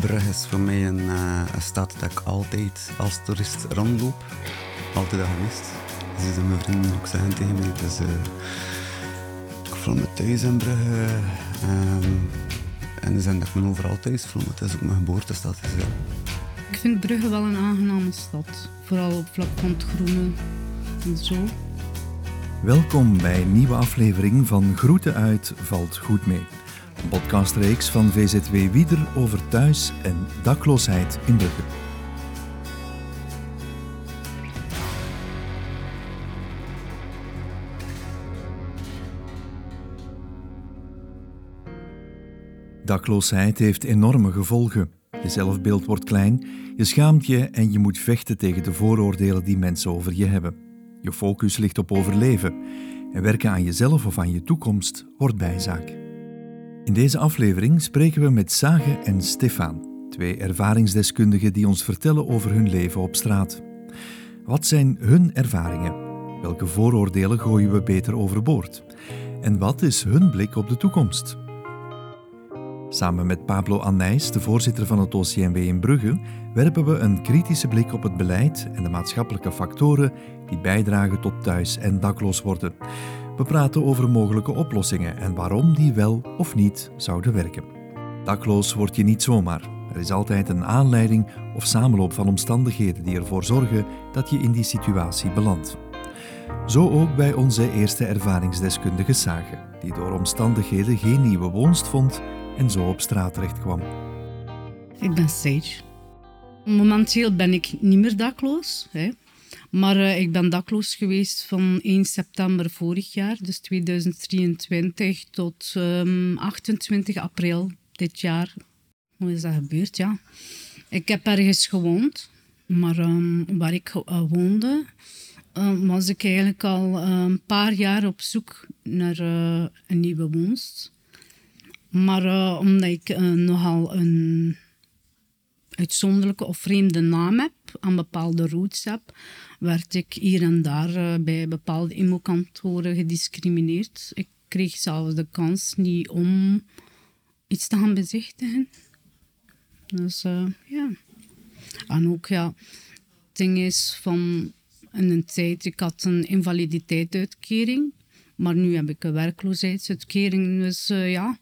Brugge is voor mij een, uh, een stad dat ik altijd als toerist rondloop. Altijd al geweest. Dus mijn vrienden ook zeggen tegen mij. Dus, uh, ik voel me thuis in Brugge. Um, en ze zeggen dat ik me overal thuis voel, maar het is ook mijn geboortestad. Dus, ja. Ik vind Brugge wel een aangename stad. Vooral op vlak van het groene en zo. Welkom bij een nieuwe aflevering van Groeten uit Valt Goed Mee. Een podcastreeks van VZW Wieder over thuis- en dakloosheid in Brugge. Dakloosheid heeft enorme gevolgen. Je zelfbeeld wordt klein, je schaamt je en je moet vechten tegen de vooroordelen die mensen over je hebben. Je focus ligt op overleven en werken aan jezelf of aan je toekomst wordt bijzaak. In deze aflevering spreken we met Sage en Stefan, twee ervaringsdeskundigen die ons vertellen over hun leven op straat. Wat zijn hun ervaringen? Welke vooroordelen gooien we beter overboord? En wat is hun blik op de toekomst? Samen met Pablo Annijs, de voorzitter van het OCMW in Brugge, werpen we een kritische blik op het beleid en de maatschappelijke factoren die bijdragen tot thuis- en dakloos worden. We praten over mogelijke oplossingen en waarom die wel of niet zouden werken. Dakloos word je niet zomaar. Er is altijd een aanleiding of samenloop van omstandigheden die ervoor zorgen dat je in die situatie belandt. Zo ook bij onze eerste ervaringsdeskundige Sage, die door omstandigheden geen nieuwe woonst vond en zo op straat terecht kwam. Ik ben Sage. Momenteel ben ik niet meer dakloos. Hè. Maar uh, ik ben dakloos geweest van 1 september vorig jaar, dus 2023, tot um, 28 april dit jaar. Hoe is dat gebeurd? Ja. Ik heb ergens gewoond, maar um, waar ik uh, woonde, uh, was ik eigenlijk al een paar jaar op zoek naar een nieuwe woonst. Maar omdat ik nogal een uitzonderlijke of vreemde naam heb, aan bepaalde roots heb, werd ik hier en daar uh, bij bepaalde immokantoren gediscrimineerd. Ik kreeg zelfs de kans niet om iets te gaan bezichtigen. Dus uh, ja. En ook ja, het ding is van in een tijd, ik had een invaliditeitsuitkering, maar nu heb ik een werkloosheidsuitkering. Dus uh, ja,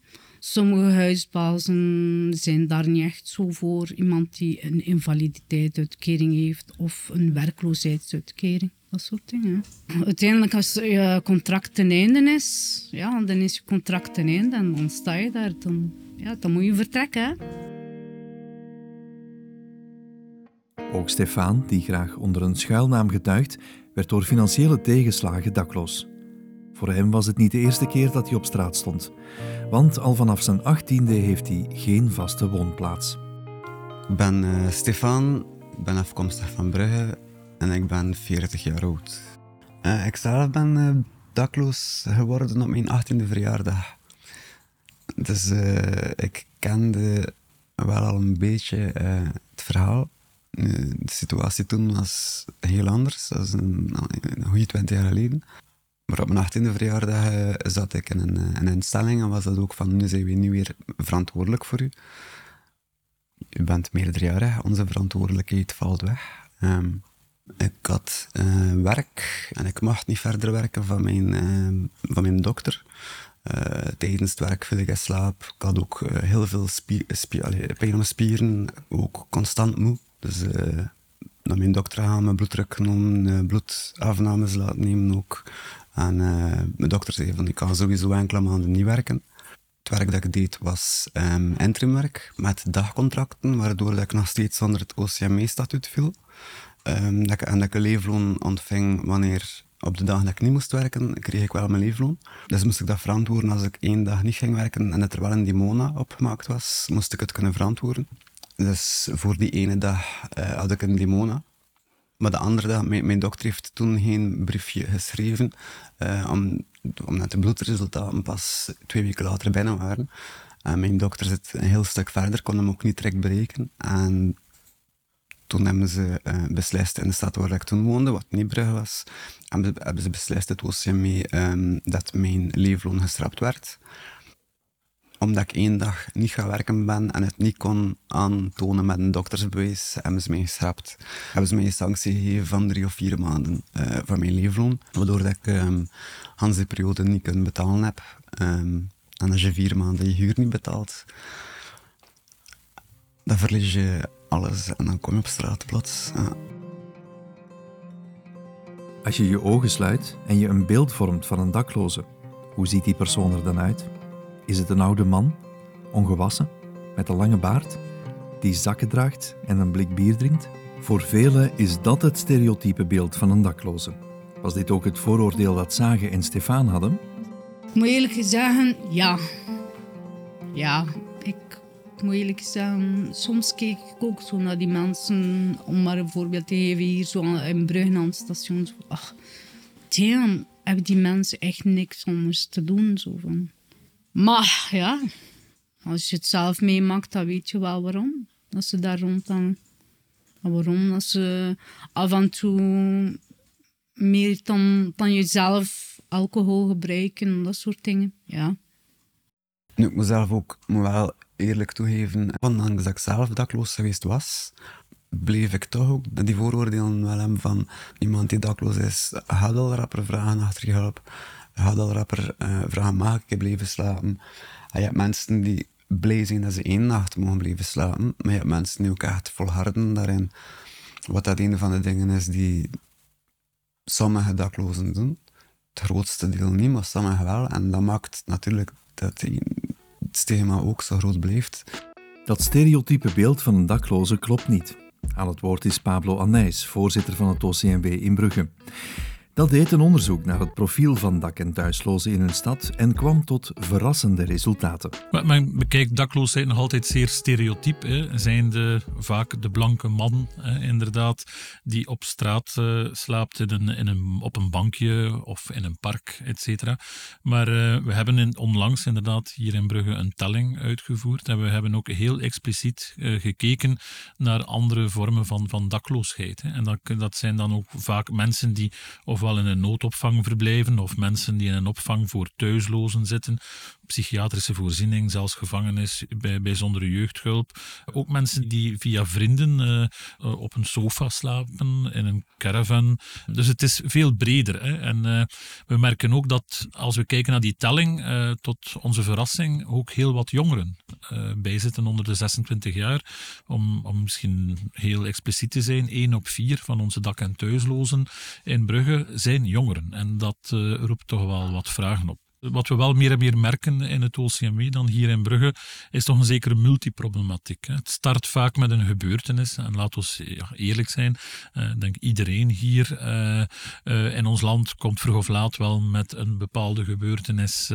Sommige huisbazen zijn daar niet echt zo voor. Iemand die een invaliditeitsuitkering heeft of een werkloosheidsuitkering. Dat soort dingen. Uiteindelijk, als je contract ten einde is, ja, dan is je contract ten einde en dan sta je daar. Dan, ja, dan moet je vertrekken. Ook Stefan, die graag onder een schuilnaam getuigt, werd door financiële tegenslagen dakloos. Voor hem was het niet de eerste keer dat hij op straat stond, want al vanaf zijn achttiende heeft hij geen vaste woonplaats. Ik ben uh, Stefan, ik ben afkomstig van Brugge en ik ben 40 jaar oud. Uh, ik zelf ben uh, dakloos geworden op mijn 18e verjaardag. Dus ik kende wel al een beetje het verhaal. de situatie toen was heel anders, dat is een goede 20 jaar geleden. Maar op mijn 18e verjaardag uh, zat ik in een, een, instelling en was dat ook van nu zijn we nu weer verantwoordelijk voor u. U bent meerderjarig, onze verantwoordelijkheid valt weg. Um, ik had uh, werk en ik mocht niet verder werken van mijn, uh, van mijn dokter. Tijdens het werk viel ik in slaap. Ik had ook heel veel spie spie allee, pijn mijn spieren, ook constant moe. Dus naar mijn dokter gaan, mijn bloeddruk genomen, bloedafnames laten nemen ook. En uh, mijn dokter zei van, ik kan sowieso enkele maanden niet werken. Het werk dat ik deed was um, interimwerk met dagcontracten, waardoor dat ik nog steeds onder het OCME-statuut viel. Um, dat ik, en dat ik een leefloon ontving wanneer op de dag dat ik niet moest werken, kreeg ik wel mijn leefloon. Dus moest ik dat verantwoorden als ik één dag niet ging werken en het er wel een dimona opgemaakt was, moest ik het kunnen verantwoorden. Dus voor die ene dag uh, had ik een dimona. Maar de andere dag, mijn, dokter heeft toen geen briefje geschreven, uh, om, omdat de bloedresultaten pas twee weken later binnen waren. En mijn dokter zit een heel stuk verder, kon hem ook niet direct berekenen. En toen hebben ze uh, beslist in de stad waar ik toen woonde, wat Niebrugge was, hebben, ze beslist, het OCME, um, dat mijn leefloon gestrapt werd omdat ik één dag niet gaan werken ben en het niet kon aantonen met een doktersbewijs, hebben ze mij geschrapt. Hebben ze mij een sanctie gegeven van drie of vier maanden uh, van mijn leefloon. Waardoor dat ik um, die periode niet kunnen betalen heb. Um, en als je vier maanden je huur niet betaalt, dan verlies je alles en dan kom je op straat plots. Als je je ogen sluit en je een beeld vormt van een dakloze, hoe ziet die persoon er dan uit? Is het een oude man, ongewassen, met een lange baard, die zakken draagt en een blik bier drinkt? Voor velen is dat het stereotype beeld van een dakloze. Was dit ook het vooroordeel dat Sage en Stefan hadden? Ik moet eerlijk zeggen, ja. Ja, ik moet eerlijk zeggen, soms keek ik ook zo naar die mensen, om maar een voorbeeld te geven, hier zo in Brugge aan het station. Ach, damn, hebben die mensen echt niks anders te doen. Zo van. Maar ja, als je het zelf meemaakt, dan weet je wel waarom. Dat ze daar rondhangen. Waarom? Dat ze af en toe meer dan, dan jezelf alcohol gebruiken, dat soort dingen. Ja. Nu, ik moet zelf ook wel eerlijk toegeven, ondanks dat ik zelf dakloos geweest was, bleef ik toch ook die vooroordelen wel hebben van iemand die dakloos is, gaat al rapper vragen achter je hulp, gaat al rapper uh, vragen, mag ik blijven slapen? En je hebt mensen die blij zijn dat ze één nacht mogen blijven slapen, maar je hebt mensen die ook echt volharden daarin. Wat dat een van de dingen is die sommige daklozen doen. Het grootste deel niet, maar sommigen wel. En dat maakt natuurlijk dat het stigma ook zo groot blijft. Dat stereotype beeld van een dakloze klopt niet. Aan het woord is Pablo Anijs, voorzitter van het OCMW in Brugge. Dat deed een onderzoek naar het profiel van dak- en thuislozen in hun stad en kwam tot verrassende resultaten. Men bekijkt dakloosheid nog altijd zeer stereotyp. Hè. Zijn de, vaak de blanke man, hè, inderdaad, die op straat uh, slaapt in een, in een, op een bankje of in een park, et cetera. Maar uh, we hebben in, onlangs inderdaad hier in Brugge een telling uitgevoerd en we hebben ook heel expliciet uh, gekeken naar andere vormen van, van dakloosheid. Hè. En dat, dat zijn dan ook vaak mensen die of ofwel in een noodopvang verblijven of mensen die in een opvang voor thuislozen zitten, psychiatrische voorziening, zelfs gevangenis bij bijzondere jeugdhulp. Ook mensen die via vrienden uh, op een sofa slapen, in een caravan. Dus het is veel breder. Hè. En uh, we merken ook dat als we kijken naar die telling, tot onze verrassing ook heel wat jongeren bijzitten onder de 26 jaar. Om, om misschien heel expliciet te zijn, één op vier van onze dak- en thuislozen in Brugge zijn jongeren. En dat roept toch wel wat vragen op. Wat we wel meer en meer merken in het OCMW dan hier in Brugge, is toch een zekere multiproblematiek. Het start vaak met een gebeurtenis. En laten we eerlijk zijn, uh, denk iedereen hier uh, in ons land komt vroeg of laat wel met een bepaalde gebeurtenis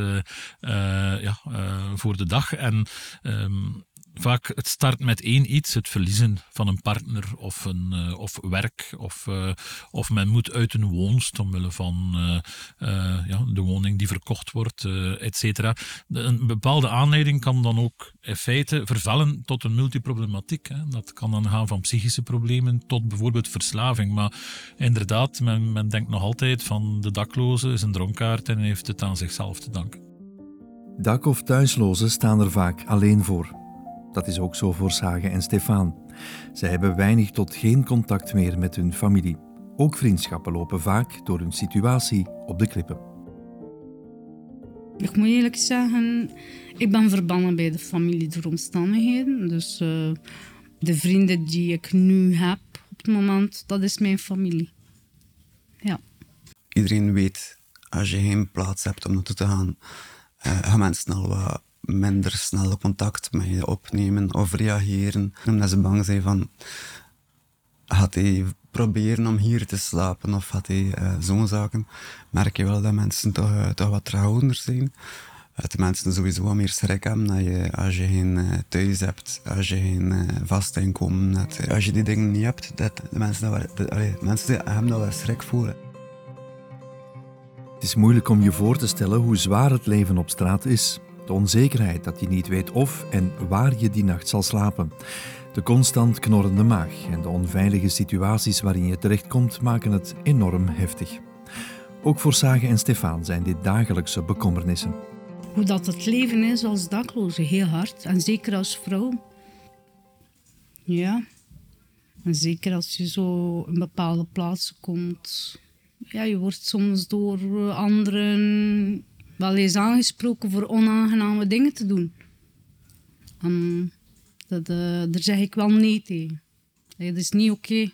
voor de dag. En um, vaak het start met één iets, het verliezen van een partner of, een, uh, of werk, of, uh, of men moet uit een woonst omwille van uh, ja, de woning die verkocht wordt, et cetera. Een bepaalde aanleiding kan dan ook in feite vervallen tot een multiproblematiek. Hè. Dat kan dan gaan van psychische problemen tot bijvoorbeeld verslaving. Maar inderdaad, men, men denkt nog altijd van de dakloze is een dronkaard en heeft het aan zichzelf te danken. Dak- of thuislozen staan er vaak alleen voor. Dat is ook zo voor Sage en Stefan. Zij hebben weinig tot geen contact meer met hun familie. Ook vriendschappen lopen vaak door hun situatie op de klippen. Ik moet eerlijk zeggen, ik ben verbannen bij de familie door omstandigheden. Dus uh, de vrienden die ik nu heb op het moment, dat is mijn familie. Ja. Iedereen weet, als je geen plaats hebt om naartoe te gaan, uh, gaan mensen al wat minder snel contact met je opnemen of reageren. Omdat ze bang zijn van, gaat hij proberen om hier te slapen of gaat hij uh, zo'n zaken. Merk je wel dat mensen toch, uh, toch wat trouwender zijn. Dat mensen sowieso wat meer schrik hebben dat je, als je geen uh, thuis hebt, als je geen vast inkomen hebt. Als je die dingen niet hebt, dat de mensen, dat, mensen hebben daar wel schrik voor. Het is moeilijk om je voor te stellen hoe zwaar het leven op straat is. De onzekerheid dat je niet weet of en waar je die nacht zal slapen. De constant knorrende maag en de onveilige situaties waarin je terechtkomt maken het enorm heftig. Ook voor Sage en Stefan zijn dit dagelijkse bekommernissen. hoe dat het leven is als dakloze. Heel hard. En zeker als vrouw. Ja. En zeker als je zo in bepaalde plaatsen komt. Ja, je wordt soms door anderen wel eens aangesproken voor onaangename dingen te doen. En dat, uh, daar zeg ik wel nee tegen. dat is niet oké.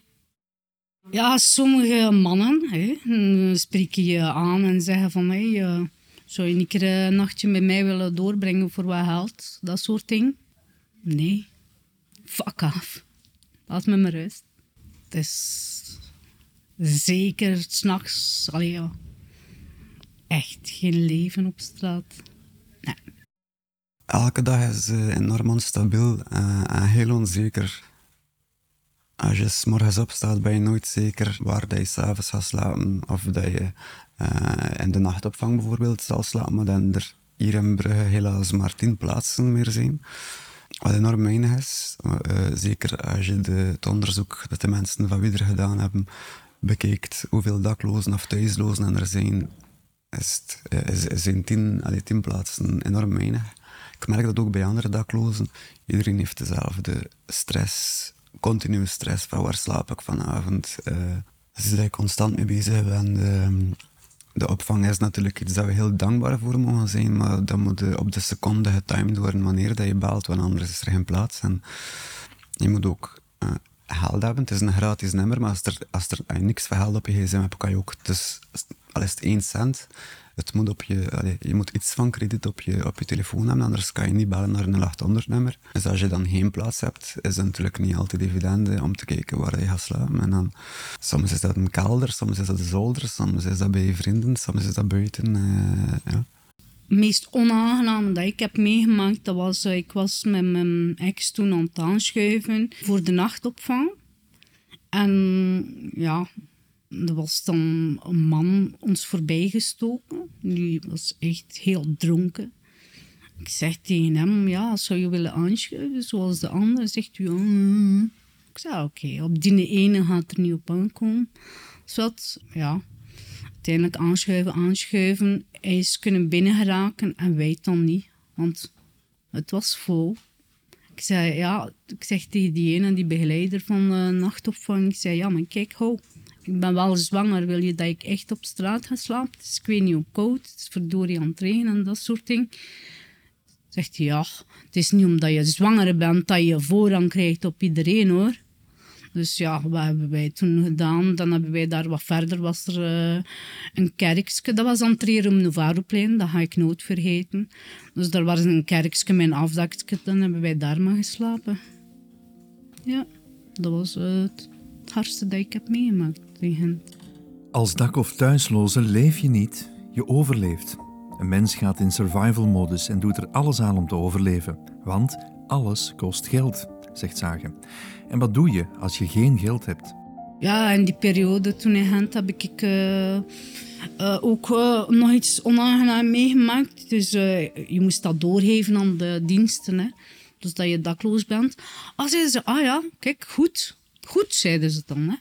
Ja, sommige mannen hè, spreken je aan en zeggen van... Hey, uh, zou je een keer een nachtje met mij willen doorbrengen voor wat geld? Dat soort dingen. Nee. Fuck af. Laat me maar rust. Het is zeker s'nachts... Ja, echt geen leven op straat. Elke dag is uh, enorm onstabiel uh, en heel onzeker. Als je s morgens opstaat, ben je nooit zeker waar dat je s'avonds gaat slapen. Of dat je uh, in de nachtopvang bijvoorbeeld zal slapen. Maar dan er hier in Brugge helaas maar tien plaatsen meer zijn. Wat enorm weinig is. Zeker als je de, het onderzoek dat de mensen van Wieder gedaan hebben bekijkt. Hoeveel daklozen of thuislozen er zijn. Is, het, is, zijn tien, tien plaatsen enorm weinig. Ik merk dat ook bij andere daklozen. Iedereen heeft dezelfde stress continue stress van waar slaap ik vanavond. Uh, ze zijn constant mee bezig. En de, opvang is natuurlijk iets dat we heel dankbaar voor mogen zijn, maar dat moet op de seconde getimed worden wanneer dat je belt, want anders is er geen plaats. En je moet ook uh, geld hebben. Het is een gratis nummer, maar als er, als er niks van geld op je gsm hebt, kan je ook... Dus, al is het één cent, het moet op je, je moet iets van krediet op je, op je telefoon hebben, anders kan je niet bellen naar een 800-nummer. Dus als je dan geen plaats hebt, is het natuurlijk niet altijd evident om te kijken waar je gaat slapen. En dan, soms is dat een kelder, soms is dat de zolder, soms is dat bij je vrienden, soms is dat buiten. Uh, ja meest onaangename dat ik heb meegemaakt, dat was, uh, ik was met mijn ex toen aan het aanschuiven voor de nachtopvang. En ja, er was dan een man ons voorbijgestoken. Die was echt heel dronken. Ik zeg tegen hem, ja, zou je willen aanschuiven zoals de ander? Zegt hij, ja. Mm. Ik zei, oké, op die ene gaat er niet op aankomen. Dus ja, uiteindelijk aanschuiven, aanschuiven. Hij is kunnen binnengeraken en wij dan niet, want het was vol. Ik zei, ja, ik zeg tegen die ene, die begeleider van de nachtopvang, ik zei, ja, maar kijk, hou, ik ben wel zwanger, wil je dat ik echt op straat ga slapen? Dus ik weet niet hoe koud, het is verdorie aan het regenen en dat soort dingen. Zegt hij, ja, het is niet omdat je zwanger bent dat je voorrang krijgt op iedereen hoor. Dus ja, wat hebben wij toen gedaan? Dan hebben wij daar wat verder, was er uh, een kerkje. Dat was Trierum Novaroplein, dat ga ik nooit vergeten. Dus daar was een kerkje een afdakje, dan hebben wij daar maar geslapen. Ja, dat was uh, het hardste dat ik heb meegemaakt tegen Als dak- of thuisloze leef je niet, je overleeft. Een mens gaat in survival-modus en doet er alles aan om te overleven. Want alles kost geld, zegt Zagen. En wat doe je als je geen geld hebt? Ja, in die periode toen in Gent heb ik uh, uh, ook uh, nog iets onaangenaam meegemaakt. Dus je moest dat doorgeven aan de diensten. Hè. Dus dat je dakloos bent. Als zeiden ze, ah ja, kijk, goed. Goed, zeiden ze dan. Hè.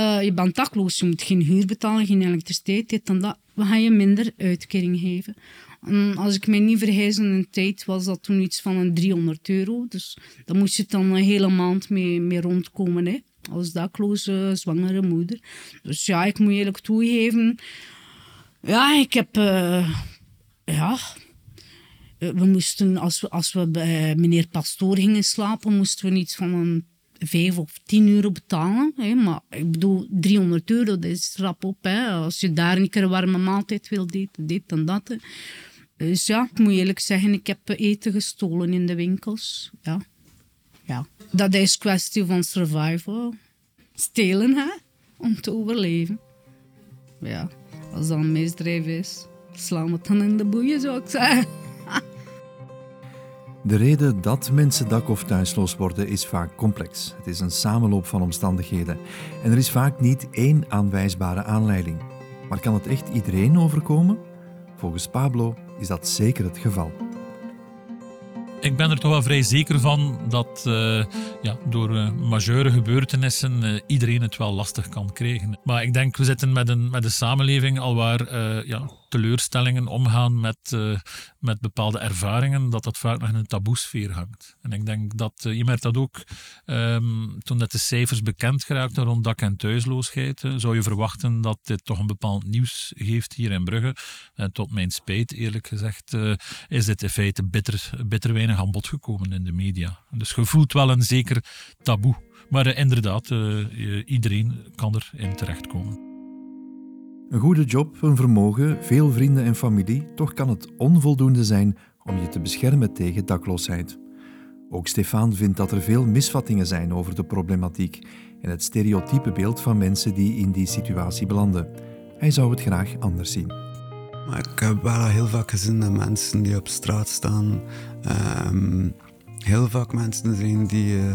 Je bent dakloos, je moet geen huur betalen, geen elektriciteit, dit dat. We gaan je minder uitkering geven. En als ik mij niet vergis in een tijd, was dat toen iets van een 300 euro. Dus daar moest je dan een hele maand mee, mee rondkomen. Hè. Als dakloze, zwangere moeder. Dus ja, ik moet eerlijk toegeven. Ja, ik heb... Uh, ja... We moesten, als we, als we bij meneer Pastoor gingen slapen, moesten we iets van een 5 of 10 euro betalen. Hè. Maar ik bedoel, 300 euro, dat is rap op. Hè. Als je daar een keer een warme maaltijd wil, dit, dit en dat. Dus ja, ik moet eerlijk zeggen, ik heb eten gestolen in de winkels. Ja. ja. Dat is kwestie van survival. Stelen, hè? Om te overleven. Ja, als dat een misdrijf is, slaan we het dan in de boeien, zou ik zeggen. De reden dat mensen dak- of thuisloos worden is vaak complex. Het is een samenloop van omstandigheden. En er is vaak niet één aanwijsbare aanleiding. Maar kan het echt iedereen overkomen? Volgens Pablo is dat zeker het geval. Ik ben er toch wel vrij zeker van dat uh, ja, door uh, majeure gebeurtenissen uh, iedereen het wel lastig kan krijgen. Maar ik denk, we zitten met een, met een samenleving al waar ja, teleurstellingen, omgaan met, uh, met bepaalde ervaringen, dat dat vaak nog in een taboesfeer hangt. En ik denk dat, uh, je merkt dat ook, um, toen net de cijfers bekend geraakten rond dak- en thuisloosheid, zou je verwachten dat dit toch een bepaald nieuws geeft hier in Brugge. En tot mijn spijt, eerlijk gezegd, is dit in feite bitter, bitter weinig aan bod gekomen in de media. Dus je voelt wel een zeker taboe. Maar inderdaad, iedereen kan erin terechtkomen. Een goede job, een vermogen, veel vrienden en familie, toch kan het onvoldoende zijn om je te beschermen tegen dakloosheid. Ook Stefan vindt dat er veel misvattingen zijn over de problematiek en het stereotype beeld van mensen die in die situatie belanden. Hij zou het graag anders zien. Maar ik heb wel heel vaak gezien dat mensen die op straat staan, um, heel vaak mensen zijn die. Uh,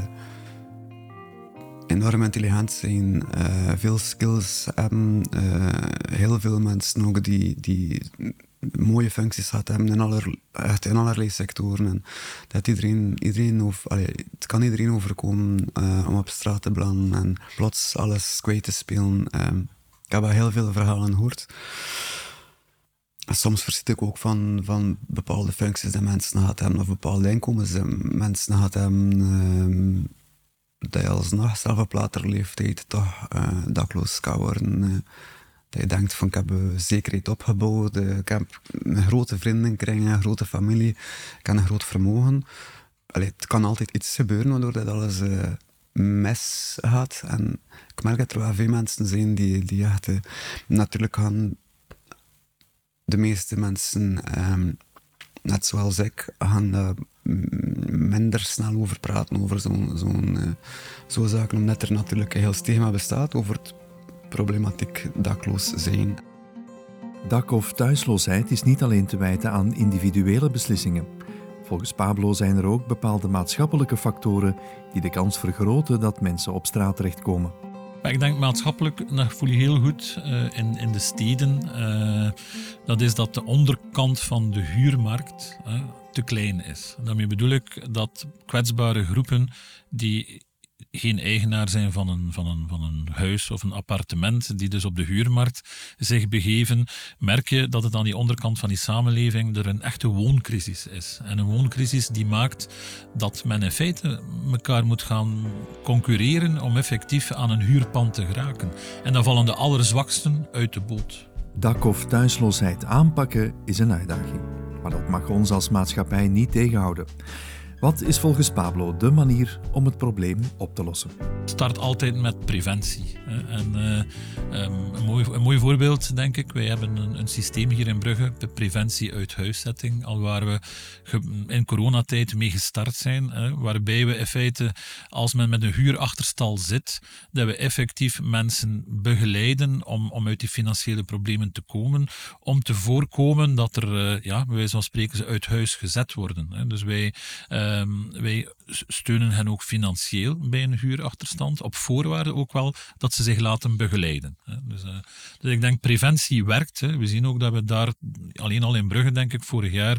enorm intelligent zijn, uh, veel skills hebben. Uh, heel veel mensen ook die, mooie functies gehad hebben in, allerlei sectoren. En dat iedereen, iedereen het kan iedereen overkomen uh, om op straat te belanden en plots alles kwijt te spelen. ik heb wel heel veel verhalen gehoord. Soms verschiet ik ook van, bepaalde functies die mensen gehad hebben, of bepaalde inkomens die mensen gehad hebben dat je alsnog zelf op later leeftijd toch uh, dakloos kan worden. Uh, dat je denkt van ik heb zekerheid opgebouwd, ik heb een grote vriendenkring, een grote familie, ik heb een groot vermogen. Allee, het kan altijd iets gebeuren waardoor dat alles mis gaat. Ik merk dat er wel veel mensen zijn die, die natuurlijk gaan de meeste mensen, um, net zoals ik, gaan minder snel over praten, over zo'n zo'n uh, zo zaken, omdat er natuurlijk een heel stigma bestaat over het problematiek dakloos zijn. Dak- of thuisloosheid is niet alleen te wijten aan individuele beslissingen. Volgens Pablo zijn er ook bepaalde maatschappelijke factoren die de kans vergroten dat mensen op straat terechtkomen. Maar ik denk maatschappelijk, dat voel je heel goed uh, in, in de steden. Uh, dat is dat de onderkant van de huurmarkt, uh, klein is. Daarmee bedoel ik dat kwetsbare groepen die geen eigenaar zijn van een, van, een, van een huis of een appartement, die dus op de huurmarkt zich begeven, merk je dat het aan die onderkant van die samenleving er een echte wooncrisis is. En een wooncrisis die maakt dat men in feite elkaar moet gaan concurreren om effectief aan een huurpand te geraken. En dan vallen de allerzwaksten uit de boot. Dak- of thuisloosheid aanpakken is een uitdaging. Maar dat mag ons als maatschappij niet tegenhouden. Wat is volgens Pablo de manier om het probleem op te lossen? Start altijd met preventie. En, uh, een, mooi, een mooi voorbeeld, denk ik. Wij hebben een, een, systeem hier in Brugge, de preventie uit huiszetting, al waar we in coronatijd mee gestart zijn. Waarbij we in feite, als men met een huurachterstal zit, dat we effectief mensen begeleiden om, om uit die financiële problemen te komen, om te voorkomen dat er, uh, ja, wijze van spreken, ze uit huis gezet worden. Dus wij... Uh, Um, wij steunen hen ook financieel bij een huurachterstand, op voorwaarde ook wel dat ze zich laten begeleiden. Dus, uh, dus ik denk preventie werkt. We zien ook dat we daar, alleen al in Brugge denk ik, vorig jaar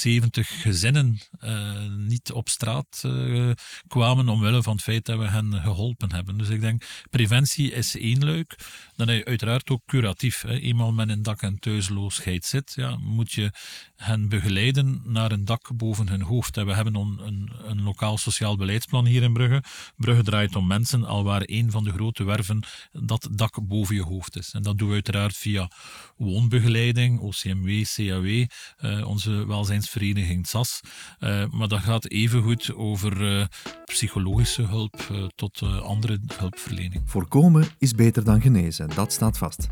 70 gezinnen uh, niet op straat uh, kwamen omwille van het feit dat we hen geholpen hebben. Dus ik denk, preventie is één leuk. Dan heb je uiteraard ook curatief. Eenmaal men in dak- en thuisloosheid zit, ja, moet je hen begeleiden naar een dak boven hun hoofd. we hebben een, een, een lokaal sociaal beleidsplan hier in Brugge. Brugge draait om mensen, al waar een van de grote werven dat dak boven je hoofd is. En dat doen we uiteraard via woonbegeleiding, OCMW, CAW, uh, onze welzijnsvereniging SAS. Uh, maar dat gaat evengoed over uh, psychologische hulp tot andere hulpverlening. Voorkomen is beter dan genezen, dat staat vast.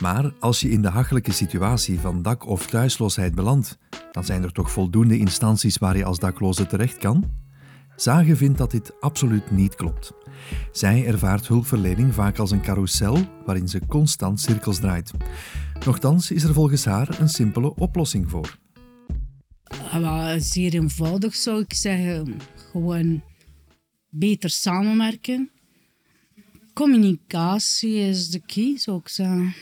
Maar als je in de hachelijke situatie van dak- of thuisloosheid belandt, dan zijn er toch voldoende instanties waar je als dakloze terecht kan? Zage vindt dat dit absoluut niet klopt. Zij ervaart hulpverlening vaak als een carousel waarin ze constant cirkels draait. Nochtans is er volgens haar een simpele oplossing voor. Ah, zeer eenvoudig zou ik zeggen. Gewoon beter samenwerken. Communicatie is de key, zou ik zeggen.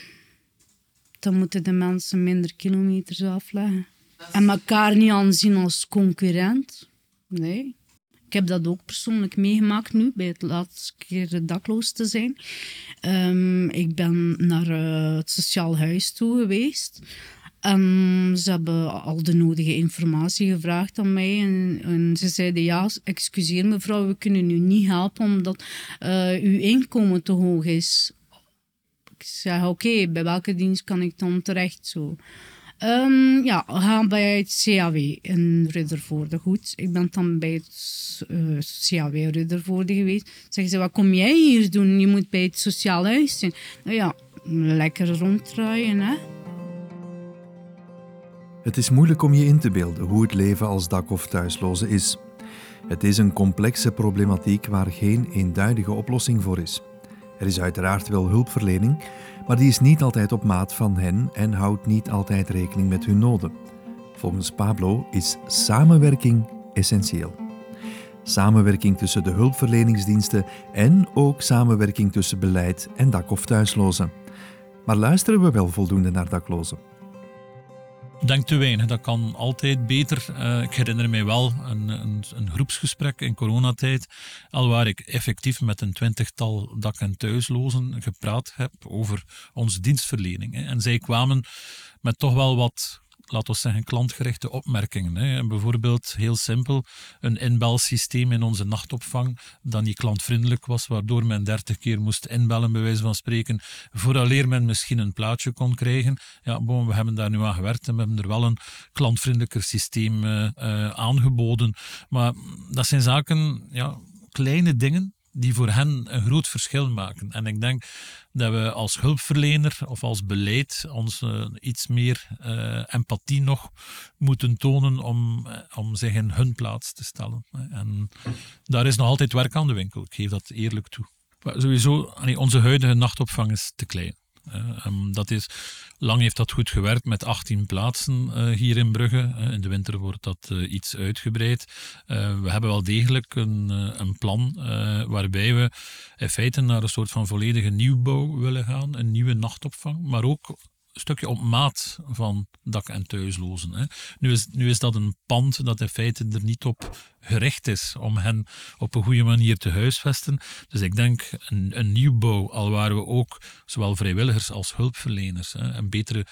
Dan moeten de mensen minder kilometers afleggen. En elkaar niet aanzien als concurrent. Nee. Ik heb dat ook persoonlijk meegemaakt nu, bij het laatste keer dakloos te zijn. Um, ik ben naar uh, het sociaal huis toe geweest. En ze hebben al de nodige informatie gevraagd aan mij. En, en ze zeiden, ja, excuseer mevrouw, we kunnen u niet helpen omdat uh, uw inkomen te hoog is. Ik zeg, oké, bij welke dienst kan ik dan terecht? Zo. Um, ja, gaan bij het CAW in Ruddervoorde. Goed, ik ben dan bij het uh, CAW Ruddervoorde geweest. Zeggen ze, wat kom jij hier doen? Je moet bij het sociaal huis zijn. Nou ja, lekker ronddraaien, hè. Het is moeilijk om je in te beelden hoe het leven als dak- of thuisloze is. Het is een complexe problematiek waar geen eenduidige oplossing voor is. Er is uiteraard wel hulpverlening, maar die is niet altijd op maat van hen en houdt niet altijd rekening met hun noden. Volgens Pablo is samenwerking essentieel. Samenwerking tussen de hulpverleningsdiensten en ook samenwerking tussen beleid en dak- of thuislozen. Maar luisteren we wel voldoende naar daklozen? Denk te weinig. Dat kan altijd beter. Uh, ik herinner mij wel een, een, een, groepsgesprek in coronatijd, al waar ik effectief met een twintigtal dak- en thuislozen gepraat heb over onze dienstverlening. En zij kwamen met toch wel wat laten we zeggen, klantgerichte opmerkingen. Hè. Bijvoorbeeld, heel simpel, een inbelsysteem in onze nachtopvang dat niet klantvriendelijk was, waardoor men dertig keer moest inbellen, bij wijze van spreken, vooraleer men misschien een plaatje kon krijgen. Ja, bon, we hebben daar nu aan gewerkt en we hebben er wel een klantvriendelijker systeem uh, uh, aangeboden. Maar dat zijn zaken, ja, kleine dingen die voor hen een groot verschil maken. En ik denk dat we als hulpverlener of als beleid ons uh, iets meer uh, empathie nog moeten tonen om, uh, om zich in hun plaats te stellen. En daar is nog altijd werk aan de winkel, ik geef dat eerlijk toe. Maar sowieso, onze huidige nachtopvang is te klein. Um, dat is, lang heeft dat goed gewerkt met 18 plaatsen uh, hier in Brugge. Uh, in de winter wordt dat iets uitgebreid. we hebben wel degelijk een, een plan waarbij we in feite naar een soort van volledige nieuwbouw willen gaan. Een nieuwe nachtopvang, maar ook stukje op maat van dak- en thuislozen. Hè. Nu, is, nu is dat een pand dat in feite er niet op gericht is om hen op een goede manier te huisvesten. Dus ik denk een, een nieuwbouw, al waar we ook zowel vrijwilligers als hulpverleners hè, en, betere,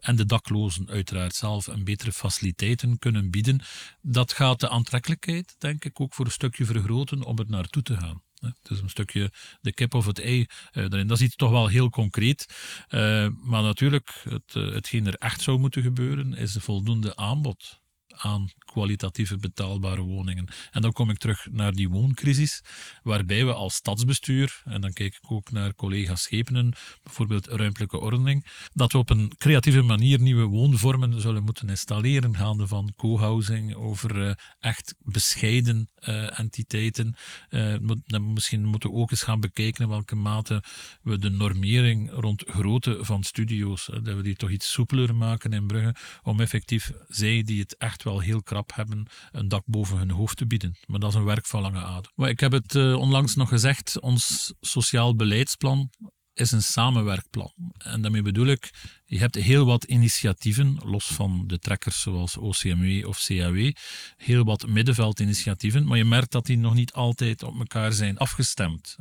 en de daklozen uiteraard zelf een betere faciliteiten kunnen bieden, dat gaat de aantrekkelijkheid, denk ik, ook voor een stukje vergroten om er naartoe te gaan. Het is een stukje de kip of het ei uh, daarin. Dat is iets toch wel heel concreet. Uh, maar natuurlijk, het, uh, hetgeen er echt zou moeten gebeuren, is een voldoende aanbod aan kwalitatieve betaalbare woningen. En dan kom ik terug naar die wooncrisis, waarbij we als stadsbestuur, en dan kijk ik ook naar collega Schepenen, bijvoorbeeld ruimtelijke ordening, dat we op een creatieve manier nieuwe woonvormen zullen moeten installeren, gaande van co-housing over uh, echt bescheiden uh, entiteiten. Uh, misschien moeten we ook eens gaan bekijken in welke mate we de normering rond grootte van studio's, dat we die toch iets soepeler maken in Brugge, om effectief zij die het echt wel heel krap hebben, een dak boven hun hoofd te bieden. Maar dat is een werk van lange adem. Maar ik heb het uh, onlangs nog gezegd, ons sociaal beleidsplan is een samenwerkplan. En daarmee bedoel ik, je hebt heel wat initiatieven, los van de trekkers zoals OCMW of CAW, heel wat middenveldinitiatieven, maar je merkt dat die nog niet altijd op elkaar zijn afgestemd.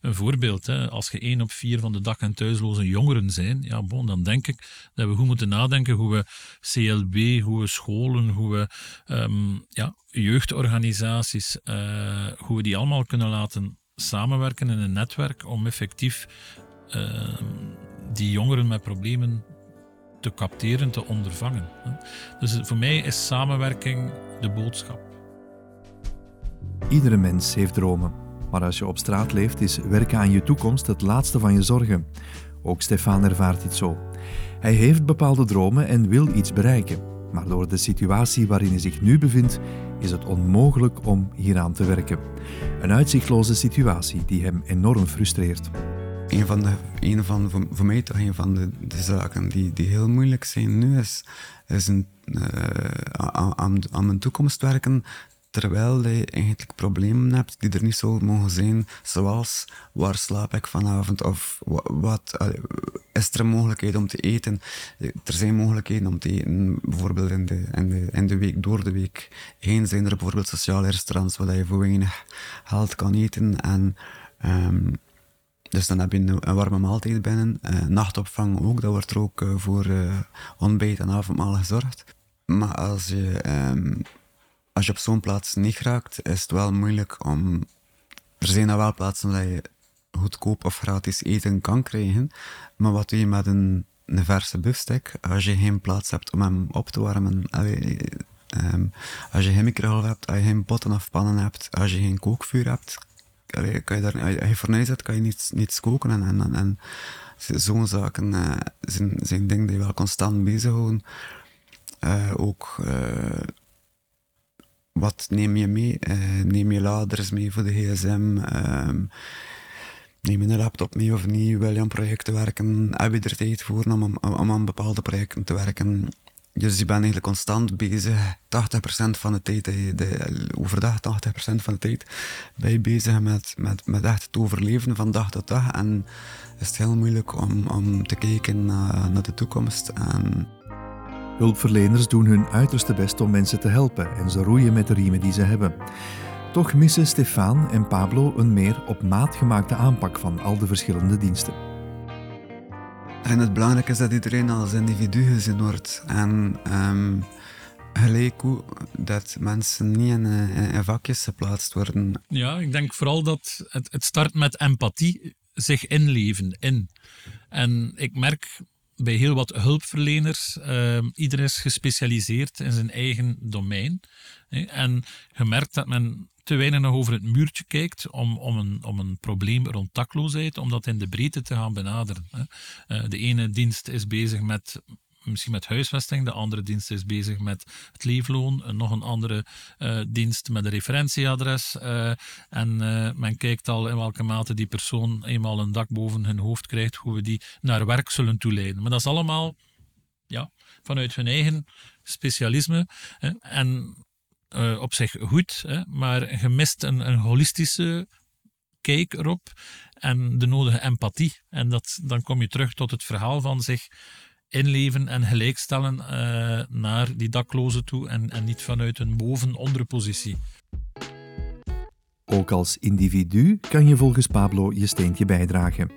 Een voorbeeld, als je één op vier van de dak- en thuisloze jongeren zijn, ja, bon, dan denk ik dat we goed moeten nadenken hoe we CLB, hoe we scholen, hoe we um, ja, jeugdorganisaties, uh, hoe we die allemaal kunnen laten samenwerken in een netwerk om effectief uh, die jongeren met problemen te capteren, te ondervangen. Dus voor mij is samenwerking de boodschap. Iedere mens heeft dromen. Maar als je op straat leeft, is werken aan je toekomst het laatste van je zorgen. Ook Stefan ervaart dit zo. Hij heeft bepaalde dromen en wil iets bereiken. Maar door de situatie waarin hij zich nu bevindt, is het onmogelijk om hieraan te werken. Een uitzichtloze situatie die hem enorm frustreert een van de, een van, voor, mij toch een van de, de zaken die, die heel moeilijk zijn nu is, is een, uh, aan, aan mijn toekomst werken terwijl je eigenlijk problemen hebt die er niet zo mogen zijn, zoals waar slaap ik vanavond of wat, uh, is er een mogelijkheid om te eten. Er zijn mogelijkheden om te eten, bijvoorbeeld in de, in de, in de week, door de week heen zijn er bijvoorbeeld sociale restaurants waar je voor weinig geld kan eten en um, Dus dan heb je een, warme maaltijd binnen. Eh, nachtopvang ook, dat wordt er ook eh, voor eh, ontbijt en avondmaal gezorgd. Maar als je, ehm, als je op zo'n plaats niet raakt, is het wel moeilijk om... Er zijn er wel plaatsen waar je goedkoop of gratis eten kan krijgen. Maar wat doe je met een, een verse biefstuk als je geen plaats hebt om hem op te warmen? Ehm, als je geen microgolf hebt, als je geen potten of pannen hebt, als je geen kookvuur hebt, allee, kan je daar, als je- fornuis hebt, kan je niets, niets koken. En, en, en, zo'n zaken eh, zijn, zijn dingen die je wel constant bezighouden. Eh ook eh, wat neem je mee? Neem je laders mee voor de gsm? Ehm, neem je een laptop mee of niet? Wil je aan projecten werken? Heb je er tijd voor om, om aan bepaalde projecten te werken? Dus je bent eigenlijk constant bezig. 80% van de tijd, je de, overdag 80% van de tijd, ben je bezig met, met, met echt het overleven van dag tot dag. En is heel moeilijk om, om te kijken naar, naar de toekomst. En Hulpverleners doen hun uiterste best om mensen te helpen en ze roeien met de riemen die ze hebben. Toch missen Stefan en Pablo een meer op maat gemaakte aanpak van al de verschillende diensten. En het belangrijke is dat iedereen als individu gezien wordt. En ehm, gelijk hoe dat mensen niet in, eh, in vakjes geplaatst worden. Ja, ik denk vooral dat het, het start met empathie, zich inleven in. En ik merk bij heel wat hulpverleners, uh, iedereen is gespecialiseerd in zijn eigen domein. En je merkt dat men te weinig nog over het muurtje kijkt om, om, een, om een probleem rond dakloosheid, om dat in de breedte te gaan benaderen. Hè. Uh, de ene dienst is bezig met misschien met huisvesting, de andere dienst is bezig met het leefloon, en nog een andere uh, dienst met een referentieadres. En men kijkt al in welke mate die persoon eenmaal een dak boven hun hoofd krijgt, hoe we die naar werk zullen toeleiden. Maar dat is allemaal ja, vanuit hun eigen specialisme. En op zich goed, hè, maar je mist een, een holistische kijk erop en de nodige empathie. En dat, dan kom je terug tot het verhaal van zich inleven en gelijkstellen uh, naar die daklozen toe en, en niet vanuit een boven-onder positie. Ook als individu kan je volgens Pablo je steentje bijdragen.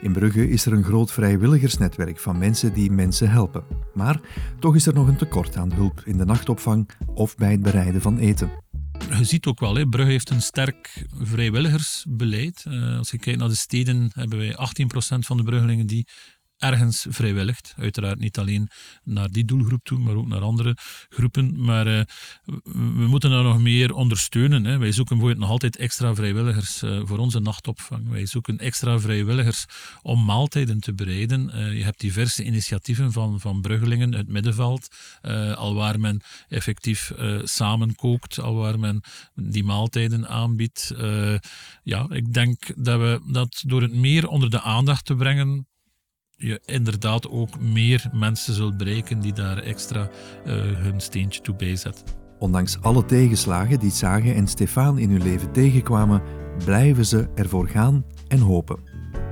In Brugge is er een groot vrijwilligersnetwerk van mensen die mensen helpen. Maar toch is er nog een tekort aan hulp in de nachtopvang of bij het bereiden van eten. Je ziet ook wel, hè, Brugge heeft een sterk vrijwilligersbeleid. Uh, als je kijkt naar de steden, hebben wij 18% van de Bruggelingen die ergens vrijwilligt. Uiteraard niet alleen naar die doelgroep toe, maar ook naar andere groepen. Maar uh, we moeten daar nog meer ondersteunen. Hè. Wij zoeken bijvoorbeeld nog altijd extra vrijwilligers uh, voor onze nachtopvang. Wij zoeken extra vrijwilligers om maaltijden te bereiden. Uh, je hebt diverse initiatieven van, van Bruggelingen, het middenveld, al waar men effectief samen kookt, al waar men die maaltijden aanbiedt. ja, ik denk dat we dat door het meer onder de aandacht te brengen, je inderdaad ook meer mensen zult bereiken die daar extra uh, hun steentje toe bijzetten. Ondanks alle tegenslagen die Sage en Stefan in hun leven tegenkwamen, blijven ze ervoor gaan en hopen.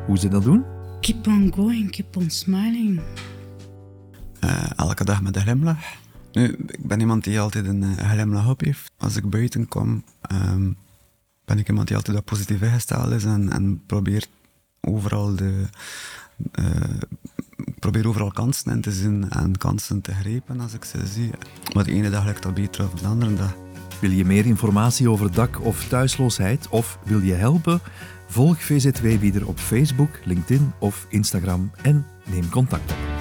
Hoe ze dat doen? Keep on going, keep on smiling. Uh, elke dag met een glimlach. Nu, ik ben iemand die altijd een uh, glimlach op heeft. Als ik buiten kom, um, ben ik iemand die altijd wat positief ingesteld is en, en probeert overal de, uh, probeer overal kansen in te zien en kansen te grijpen als ik ze zie. Maar de ene dag lukt dat beter dan de andere dag. Wil je meer informatie over dak- of thuisloosheid of wil je helpen? Volg VZW-bieder op Facebook, LinkedIn of Instagram en neem contact op.